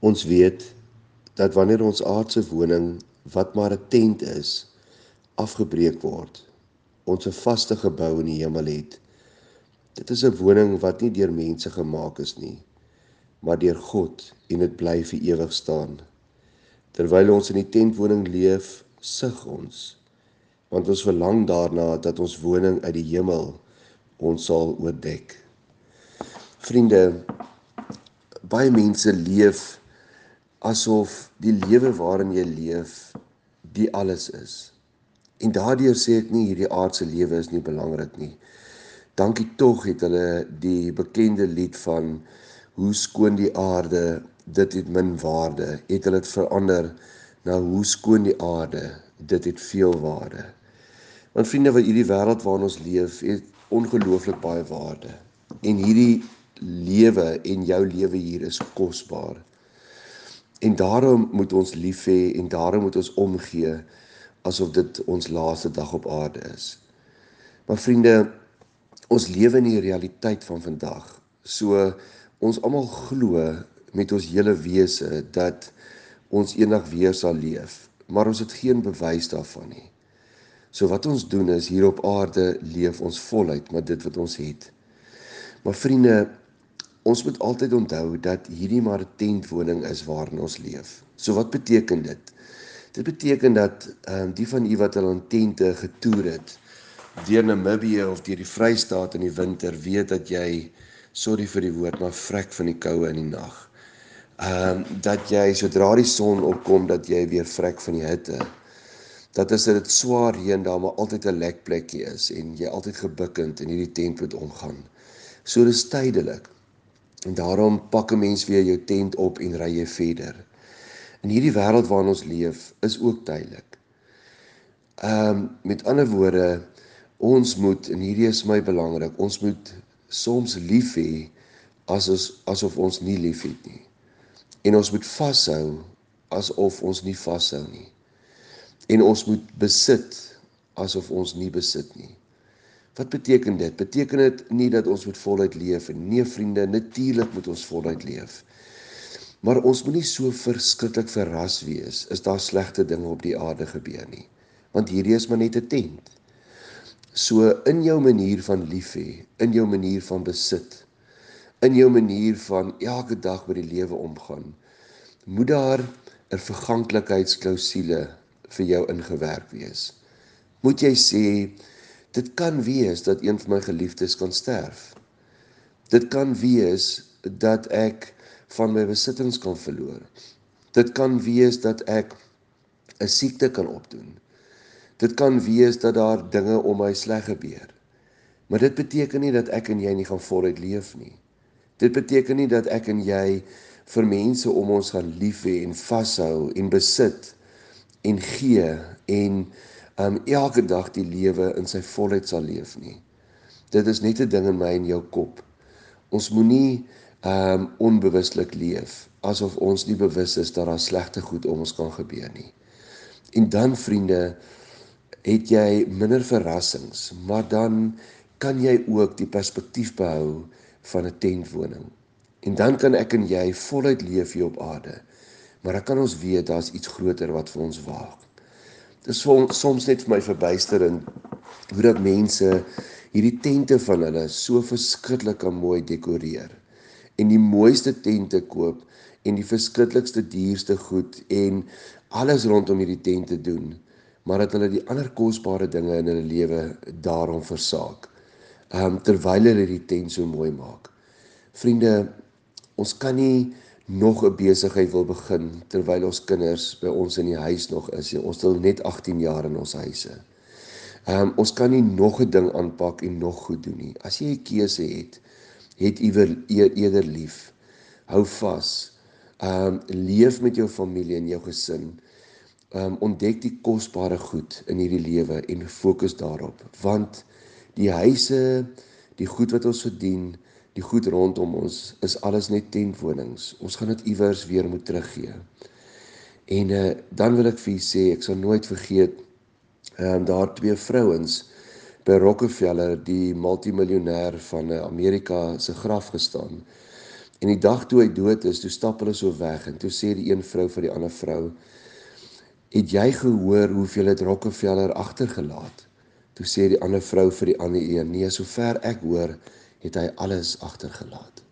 Ons weet dat wanneer ons aardse woning wat maar 'n tent is, afgebreek word, ons 'n vaste gebou in die hemel het. Dit is 'n woning wat nie deur mense gemaak is nie, maar deur God en dit bly vir ewig staan. Terwyl ons in die tentwoning leef, sug ons, want ons verlang daarna dat ons woning uit die hemel ons sal oordek. Vriende, baie mense leef asof die lewe waarin jy leef die alles is. En daardeur sê ek nie hierdie aardse lewe is nie belangrik nie. Dankie tog het hulle die bekende lied van hoe skoon die aarde, dit het min waarde, het hulle dit verander na hoe skoon die aarde, dit het veel waarde. Want vriende, wat hierdie wêreld waarin ons leef, het ongelooflik baie waarde. En hierdie lewe en jou lewe hier is kosbaar. En daarom moet ons lief hê en daarom moet ons omgee asof dit ons laaste dag op aarde is. Maar vriende, ons lewe in die realiteit van vandag. So ons almal glo met ons hele wese dat ons eendag weer sal leef, maar ons het geen bewys daarvan nie. So wat ons doen is hier op aarde leef ons voluit met dit wat ons het. Maar vriende, Ons moet altyd onthou dat hierdie maar 'n tentwoning is waarin ons leef. So wat beteken dit? Dit beteken dat ehm um, die van u wat al in tente getoer het deur Namibië of deur die Vrystaat in die winter weet dat jy sorry vir die woord maar vrek van die koue in die nag. Ehm um, dat jy sodra die son opkom dat jy weer vrek van die hitte. Dat as dit swaar reën daar maar altyd 'n lek plekkie is en jy altyd gebukkend in hierdie tent moet omgaan. So dis tydelik. En daarom pak 'n mens weer jou tent op en ry jy verder. In hierdie wêreld waarin ons leef, is ook tydelik. Ehm um, met ander woorde, ons moet en hierdie is my belangrik, ons moet soms lief hê as ons asof ons nie liefhet nie. En ons moet vashou asof ons nie vashou nie. En ons moet besit asof ons nie besit nie. Wat beteken dit? Beteken dit nie dat ons moet voluit leef nie? Nee vriende, natuurlik moet ons voluit leef. Maar ons moenie so verskriklik verras wees as daar slegte dinge op die aarde gebeur nie. Want hierdie is maar net 'n tent. So in jou manier van lief hê, in jou manier van besit, in jou manier van elke dag met die lewe omgaan, moet daar 'n verganklikheidsklausule vir jou ingewerk wees. Moet jy sê Dit kan wees dat een van my geliefdes kan sterf. Dit kan wees dat ek van my besittings kan verloor. Dit kan wees dat ek 'n siekte kan opdoen. Dit kan wees dat daar dinge om my sleg gebeur. Maar dit beteken nie dat ek en jy nie gaan voluit leef nie. Dit beteken nie dat ek en jy vir mense om ons gaan lief hê en vashou en besit en gee en um elke dag die lewe in sy volheid sal leef nie. Dit is net 'n ding in my en jou kop. Ons moenie um onbewuslik leef asof ons nie bewus is dat daar slegte goed om ons kan gebeur nie. En dan vriende, het jy minder verrassings, maar dan kan jy ook die perspektief behou van 'n tentwoning. En dan kan ek en jy voluit leef hier op aarde. Maar dan kan ons weet daar's iets groter wat vir ons wag. Dit is soms net vir my verbuisterend hoe dat mense hierdie tente van hulle so verskriklik mooi dekoreer en die mooiste tente koop en die verskriklikste duurste goed en alles rondom hierdie tente doen maar dat hulle die ander kosbare dinge in hulle lewe daarom versaak. Ehm um, terwyl hulle die tent so mooi maak. Vriende, ons kan nie nog 'n besigheid wil begin terwyl ons kinders by ons in die huis nog is. Ons stel net 18 jaar in ons huise. Ehm um, ons kan nie nog 'n ding aanpak en nog goed doen nie. As jy 'n keuse het, het iewers e-, eerder lief. Hou vas. Ehm um, leef met jou familie en jou gesin. Ehm um, ontdek die kosbare goed in hierdie lewe en fokus daarop, want die huise, die goed wat ons verdien, die goed rondom ons is alles net tentwonings. Ons gaan dit iewers weer moet teruggee. En uh, dan wil ek vir u sê, ek sal nooit vergeet ehm um, daar twee vrouens by Rockefeller, die multimiljonêr van uh, Amerika se graf gestaan. En die dag toe hy dood is, toe stap hulle so weg en toe sê die een vrou vir die ander vrou: "Het jy gehoor hoeveel het Rockefeller agtergelaat?" Toe sê die ander vrou vir die ander een: "Nee, sover ek hoor, het hy alles agtergelaat."